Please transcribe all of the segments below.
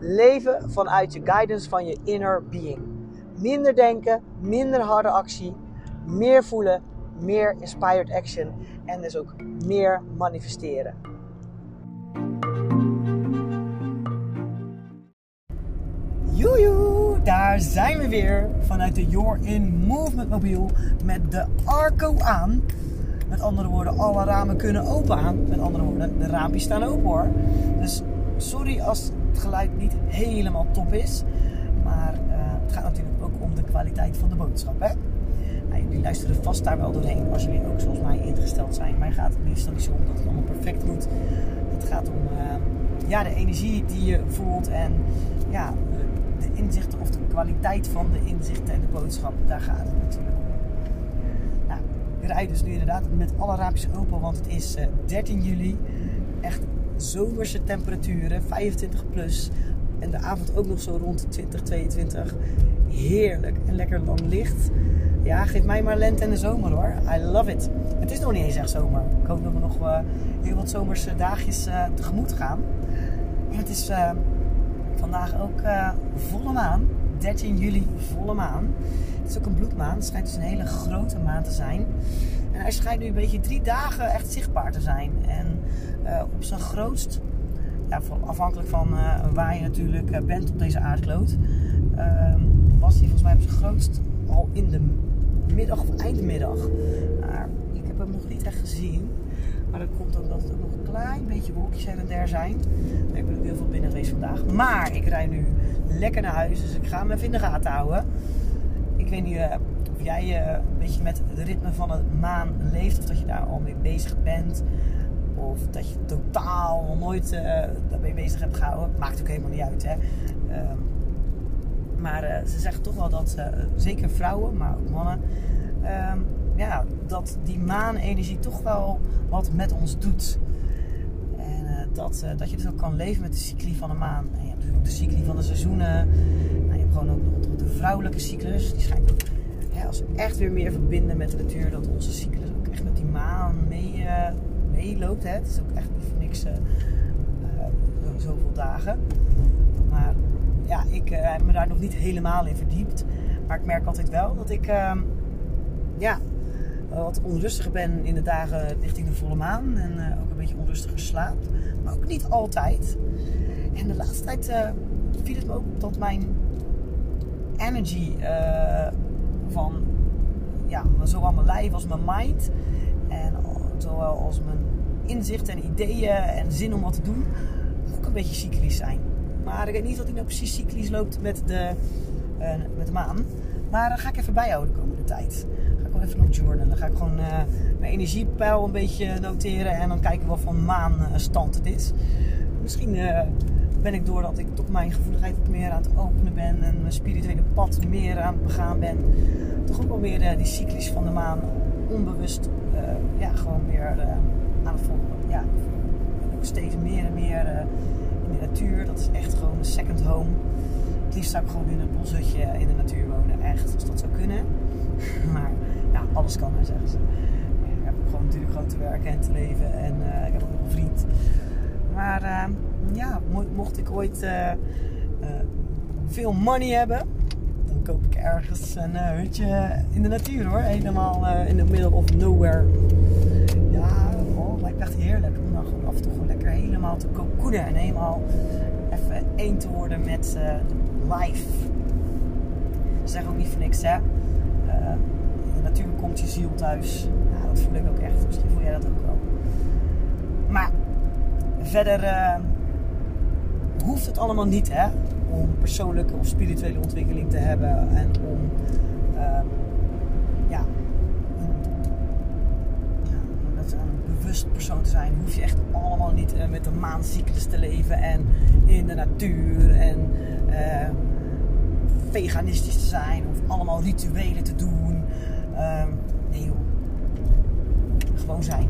Leven vanuit je guidance van je inner being. Minder denken, minder harde actie, meer voelen, meer inspired action en dus ook meer manifesteren. Joejoe, daar zijn we weer vanuit de Your In Movement mobiel met de Arco aan. Met andere woorden, alle ramen kunnen open aan. Met andere woorden, de raampjes staan open hoor. Dus sorry als het geluid niet helemaal top is. Maar uh, het gaat natuurlijk ook om de kwaliteit van de boodschap. Hè? Nou, jullie luisteren vast daar wel doorheen als jullie ook zoals mij ingesteld zijn. Mij gaat het meestal niet zo om dat het allemaal perfect moet. Het gaat om uh, ja, de energie die je voelt en ja, de inzichten of de kwaliteit van de inzichten en de boodschap. Daar gaat het natuurlijk om. Nou, ik dus nu inderdaad met alle raampjes open, want het is uh, 13 juli. Echt zomerse temperaturen, 25 plus. En de avond ook nog zo rond 20, 22. Heerlijk en lekker lang licht. Ja, geef mij maar lente en de zomer hoor. I love it. Het is nog niet eens echt zomer. Ik hoop dat we nog uh, heel wat zomerse dagjes uh, tegemoet gaan. En het is uh, vandaag ook volle maan. 13 juli volle maan. Het is ook een bloedmaan. Het schijnt dus een hele grote maan te zijn. En hij schijnt nu een beetje drie dagen echt zichtbaar te zijn. En op zijn grootst, ja, afhankelijk van waar je natuurlijk bent op deze aardkloot, ehm, was hij volgens mij op zijn grootst al in de middag of eindmiddag. Maar ik heb hem nog niet echt gezien. Maar dat komt ook dat er nog een klein beetje wolkjes her en der zijn. Ik ben ook heel veel binnen geweest vandaag. Maar ik rij nu lekker naar huis. Dus ik ga hem even in de gaten houden. Ik weet niet jij uh, een beetje met het ritme van de maan leeft. Of dat je daar al mee bezig bent. Of dat je totaal nooit uh, daarmee bezig hebt gehouden. Maakt ook helemaal niet uit. Hè. Ehm, maar uh, ze zeggen toch wel dat, zeker vrouwen, maar ook mannen, uh, ja, dat die maanenergie toch wel wat met ons doet. En dat, dat je dus ook kan leven met de cycli van de maan. En je hebt natuurlijk ook de cycli van de seizoenen. Nou, je hebt gewoon ook de, de vrouwelijke cyclus. Die schijnt als we echt weer meer verbinden met de natuur, dat onze cyclus ook echt met die maan mee, meeloopt. Hè. Het is ook echt niet voor niks zoveel dagen. Maar ja, ik uh, heb me daar nog niet helemaal in verdiept. Maar ik merk altijd wel dat ik uh, ja, wat onrustiger ben in de dagen richting de volle maan. En uh, ook een beetje onrustiger slaap. Maar ook niet altijd. En de laatste tijd uh, viel het me ook op dat mijn energy van ja, zowel mijn lijf als mijn mind. En zowel als mijn inzichten en ideeën en zin om wat te doen. Ook een beetje cyclisch zijn. Maar ik weet niet of hij nou precies cyclisch loopt met de, uh, met de maan. Maar dat ga ik even bijhouden de komende tijd. Ga ik wel even nog journalen. Dan ga ik gewoon uh, mijn energiepeil een beetje noteren. En dan kijken wat voor maanstand het is. Misschien uh, ben ik doordat ik toch mijn gevoeligheid meer aan het openen ben. En mijn spirituele pad meer aan het begaan ben. Toch ook wel weer die cyclies van de maan onbewust ja, gewoon weer aan het volgen. Ja, steeds meer en meer in de natuur. Dat is echt gewoon een second home. Het liefst zou ik gewoon in een boshutje in de natuur wonen. Echt, als dat zou kunnen. Maar ja, alles kan, zeggen ze. Ik heb ook gewoon natuurlijk gewoon te werken en te leven. En ik heb ook nog een vriend. Maar uh, ja, mocht ik ooit uh, veel money hebben, dan koop ik ergens een hutje in de natuur hoor. Helemaal in the middle of nowhere. Ja, oh, lijkt echt heerlijk om dan gewoon af en toe gewoon lekker helemaal te cocoonen. En helemaal even één te worden met life. Ze zeggen ook niet voor niks hè. Natuurlijk komt je ziel thuis. Ja, dat voel ik ook echt. Misschien voel jij dat ook wel. Maar verder uh, hoeft het allemaal niet hè. Om persoonlijke of spirituele ontwikkeling te hebben. En om uh, ja, bewust persoon te zijn. Hoef je echt allemaal niet uh, met de maancyclus te leven en in de natuur en veganistisch te zijn of allemaal rituelen te doen. Ehm, nee joh. Gewoon zijn.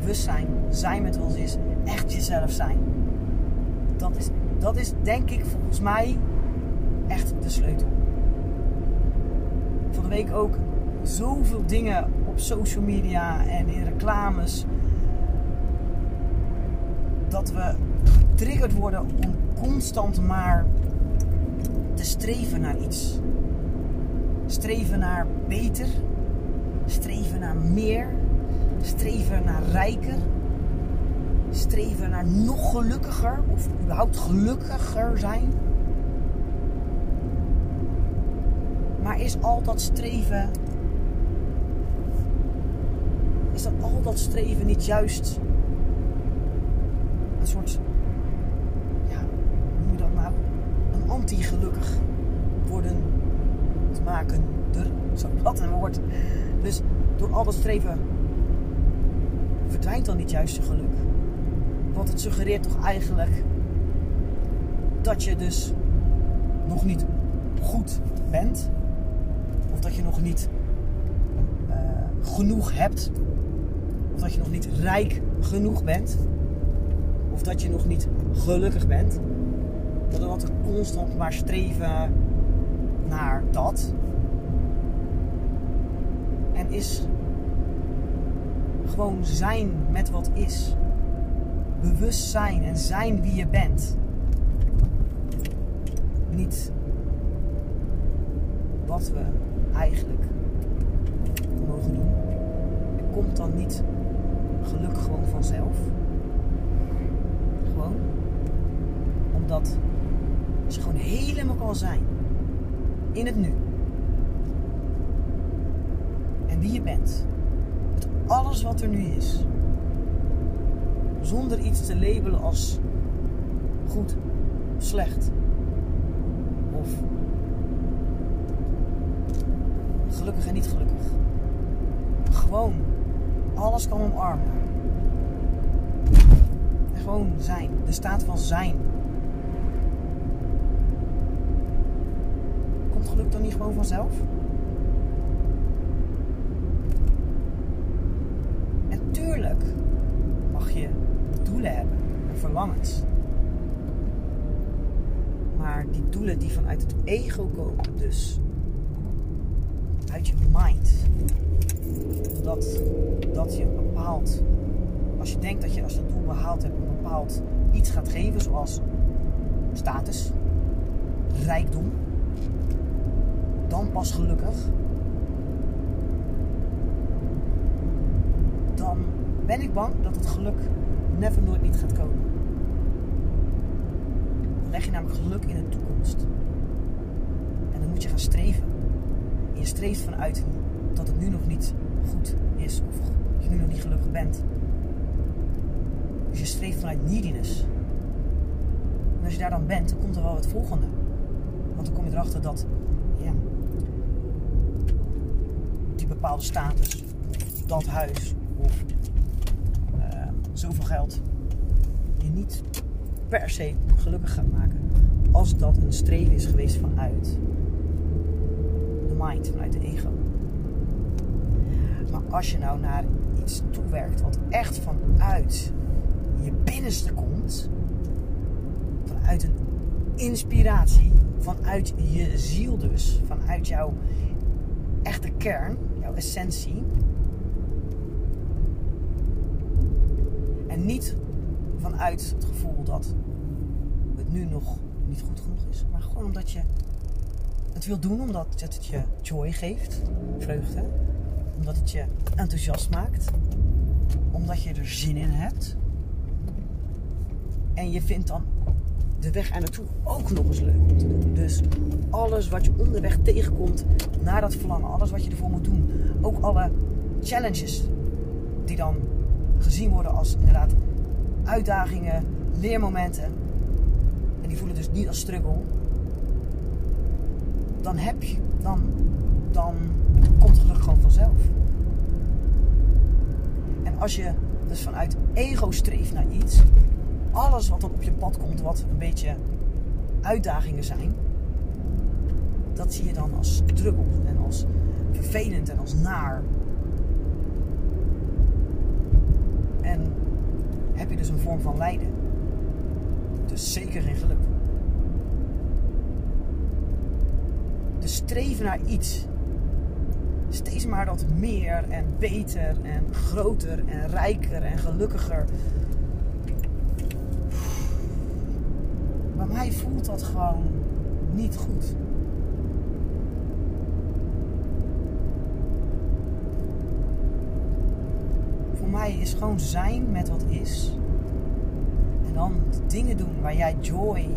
Bewustzijn. Zijn met ons is. Echt jezelf zijn. Dat is, dat is denk ik volgens mij echt de sleutel. Van de week ook zoveel dingen op social media en in reclames. Dat we getriggerd worden om constant maar te streven naar iets. Streven naar beter. Streven naar meer. Streven naar rijker. Streven naar nog gelukkiger. Of überhaupt gelukkiger zijn. Maar is al dat streven. Is dat al dat streven niet juist een soort. Ja, hoe noem je dat nou? Een anti-gelukkig worden te maken. Zo wat een woord. Dus door al dat streven verdwijnt dan niet juist je geluk. Want het suggereert toch eigenlijk dat je dus nog niet goed bent. Of dat je nog niet uh, genoeg hebt. Of dat je nog niet rijk genoeg bent. Of dat je nog niet gelukkig bent. Dat we altijd constant maar streven naar dat. En is gewoon zijn met wat is. Bewust zijn en zijn wie je bent. Niet wat we eigenlijk mogen doen. komt dan niet geluk gewoon vanzelf. Gewoon. Omdat je gewoon helemaal kan zijn. In het nu. En wie je bent. Alles wat er nu is. Zonder iets te labelen als goed, slecht. Of gelukkig en niet gelukkig. Gewoon alles kan omarmen. En gewoon zijn. De staat van zijn. Komt geluk dan niet gewoon vanzelf? En tuurlijk mag je doelen hebben en verlangens. Maar die doelen die vanuit het ego komen, dus uit je mind. Dat, dat je bepaald, als je denkt dat je als je dat doel behaald hebt, een bepaald iets gaat geven, zoals status, rijkdom, dan pas gelukkig. Dan ben ik bang dat het geluk never nooit niet gaat komen. Leg je namelijk geluk in de toekomst. En dan moet je gaan streven je streeft vanuit dat het nu nog niet goed is of dat je nu nog niet gelukkig bent. Dus je streeft vanuit neediness. En als je daar dan bent, dan komt er wel het volgende. Want dan kom je erachter dat ja, die bepaalde status, dat huis of uh, zoveel geld je niet per se gelukkig gaat maken. Als dat een streven is geweest vanuit mind, vanuit de ego. Maar als je nou naar iets toewerkt wat echt vanuit je binnenste komt, vanuit een inspiratie, vanuit je ziel dus, vanuit jouw echte kern, jouw essentie. En niet vanuit het gevoel dat het nu nog niet goed genoeg is, maar gewoon omdat je het wil doen omdat het je joy geeft, vreugde. Omdat het je enthousiast maakt. Omdat je er zin in hebt. En je vindt dan de weg er naartoe ook nog eens leuk om te doen. Dus alles wat je onderweg tegenkomt naar dat verlangen, alles wat je ervoor moet doen, ook alle challenges die dan gezien worden als inderdaad uitdagingen, leermomenten. En die voelen dus niet als struggle, dan heb je, dan, dan komt geluk gewoon vanzelf. En als je dus vanuit ego streeft naar iets, alles wat dan op je pad komt, wat een beetje uitdagingen zijn, dat zie je dan als druppel en als vervelend en als naar. En dus een vorm van lijden. Dus zeker geen geluk. Dus streven naar iets. Steeds maar dat meer en beter en groter en rijker en gelukkiger. Bij mij voelt dat gewoon niet goed. Voor mij is gewoon zijn met wat is. Dingen doen waar jij joy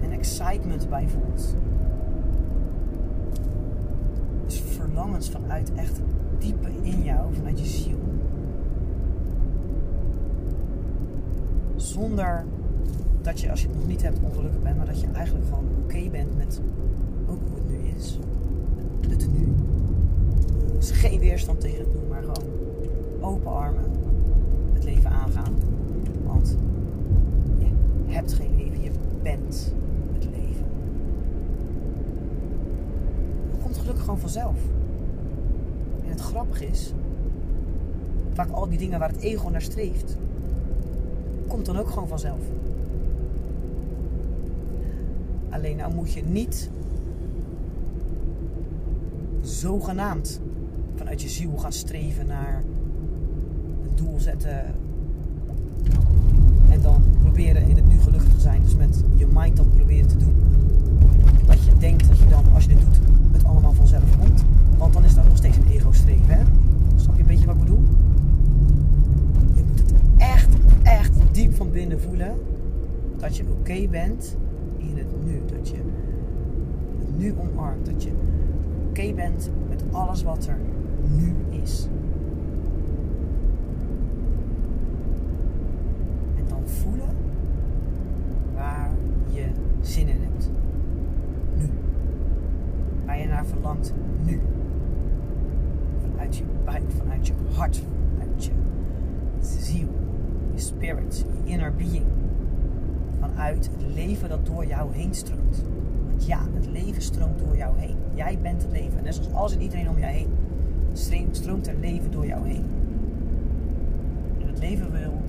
en excitement bij voelt. Dus verlangens vanuit echt diepe in jou, vanuit je ziel. Zonder dat je, als je het nog niet hebt, ongelukkig bent, maar dat je eigenlijk gewoon oké bent met ook hoe het nu is. Het nu. Dus geen weerstand tegen het doen, maar gewoon open armen het leven aangaan. Want hebt geen leven, je bent het leven. Het komt gelukkig gewoon vanzelf. En het grappige is, vaak al die dingen waar het ego naar streeft, komt dan ook gewoon vanzelf. Alleen nou moet je niet zogenaamd vanuit je ziel gaan streven naar een doel zetten. En dan proberen in het nu gelukkig te zijn. Dus met je mind dan proberen te doen. Dat je denkt dat je dan, als je dit doet, het allemaal vanzelf komt. Want dan is dat nog steeds een ego-streven. Snap je een beetje wat ik bedoel? Je moet het echt, echt diep van binnen voelen. Dat je oké bent in het nu. Dat je het nu omarmt. Dat je oké bent met alles wat er nu is. En dan voelen je zin in hebt. Nu. Waar je naar verlangt nu. Vanuit je buik, vanuit je hart, vanuit je ziel, je spirit, je inner being vanuit het leven dat door jou heen stroomt. Want ja, het leven stroomt door jou heen. Jij bent het leven. Net zoals alles en iedereen om jou heen. Stroomt er leven door jou heen. En het leven wil. Het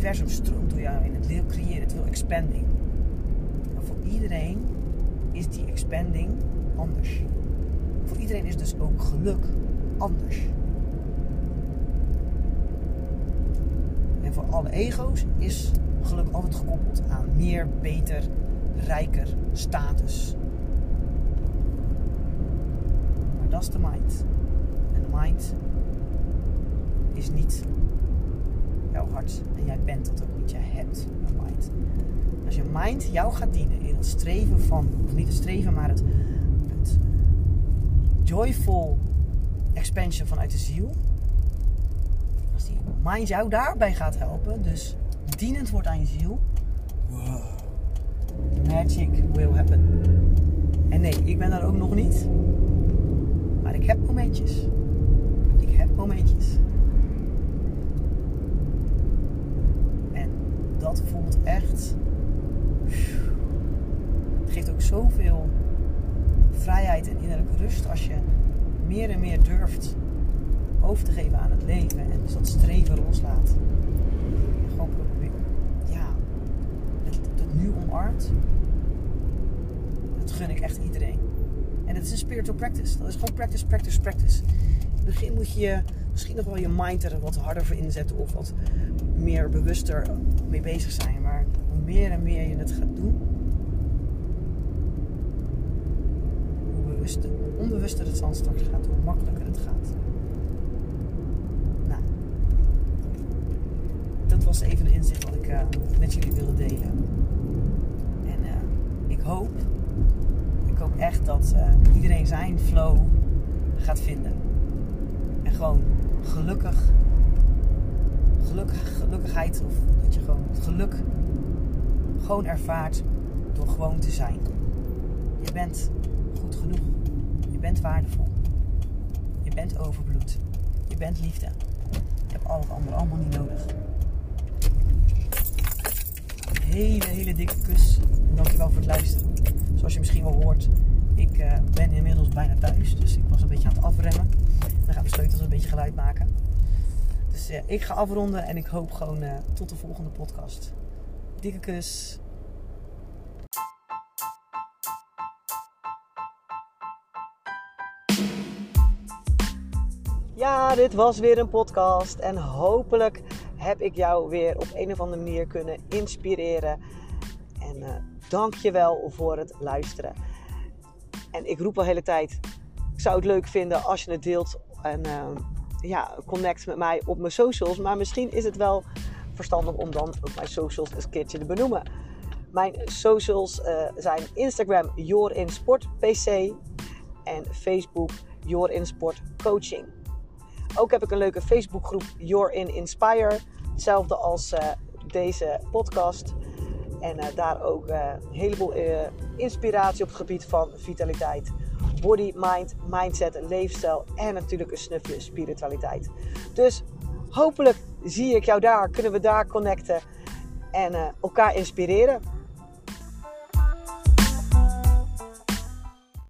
universum stroomt door jou heen. Het wil creëren. Het wil expanding. Maar voor iedereen is die expanding anders. Voor iedereen is dus ook geluk anders. En voor alle ego's is geluk altijd gekoppeld aan meer, beter, rijker, status. Maar dat is de mind. En de mind is niet jouw hart. En jij bent dat ook niet. Jij hebt een mind. Als je mind jou gaat dienen in het streven van, of niet het streven, maar het, het joyful expansion vanuit de ziel mind jou daarbij gaat helpen, dus dienend wordt aan je ziel, wow, magic will happen. En nee, ik ben daar ook nog niet. Maar ik heb momentjes. Ik heb momentjes. En dat voelt echt. Het geeft ook zoveel vrijheid en innerlijke rust als je meer en meer durft over te geven aan het leven. En dus dat streven loslaat. En ja, het, het nu omarmt. Dat gun ik echt iedereen. En het is een spiritual practice. Dat is gewoon practice, practice, practice. In het begin moet je misschien nog wel je mind er wat harder voor inzetten. Of wat meer bewuster mee bezig zijn. Maar hoe meer en meer je het gaat doen. Hoe bewuster, onbewuster het straks gaat. Hoe makkelijker het gaat. was even een inzicht wat ik uh, met jullie wilde delen. En uh, ik hoop, ik hoop echt dat uh, iedereen zijn flow gaat vinden. En gewoon gelukkig, gelukkig gelukkigheid of dat je gewoon het geluk gewoon ervaart door gewoon te zijn. Je bent goed genoeg. Je bent waardevol. Je bent overbloed. Je bent liefde. Je hebt al het andere allemaal niet nodig hele, hele dikke kus. En dankjewel voor het luisteren. Zoals je misschien wel hoort, ik uh, ben inmiddels bijna thuis. Dus ik was een beetje aan het afremmen. Dan gaan de sleutels een beetje geluid maken. Dus ik ga afronden en ik hoop gewoon uh, tot de volgende podcast. Dikke kus. Ja, dit was weer een podcast. En hopelijk heb ik jou weer op een of andere manier kunnen inspireren. En uh, dank je wel voor het luisteren. En ik roep al de hele tijd, ik zou het leuk vinden als je het deelt. En uh, ja, connect met mij op mijn socials. Maar misschien is het wel verstandig om dan ook mijn socials een keertje te benoemen. Mijn socials uh, zijn Instagram JorinSportPC en Facebook JorinSportCoaching. Ook heb ik een leuke Facebookgroep Your in Inspire. Hetzelfde als uh, deze podcast. En uh, daar ook een heleboel inspiratie op het gebied van vitaliteit. Body, mind, mindset, leefstijl en natuurlijk een snufje spiritualiteit. Dus hopelijk zie ik jou daar, kunnen we daar connecten en elkaar inspireren.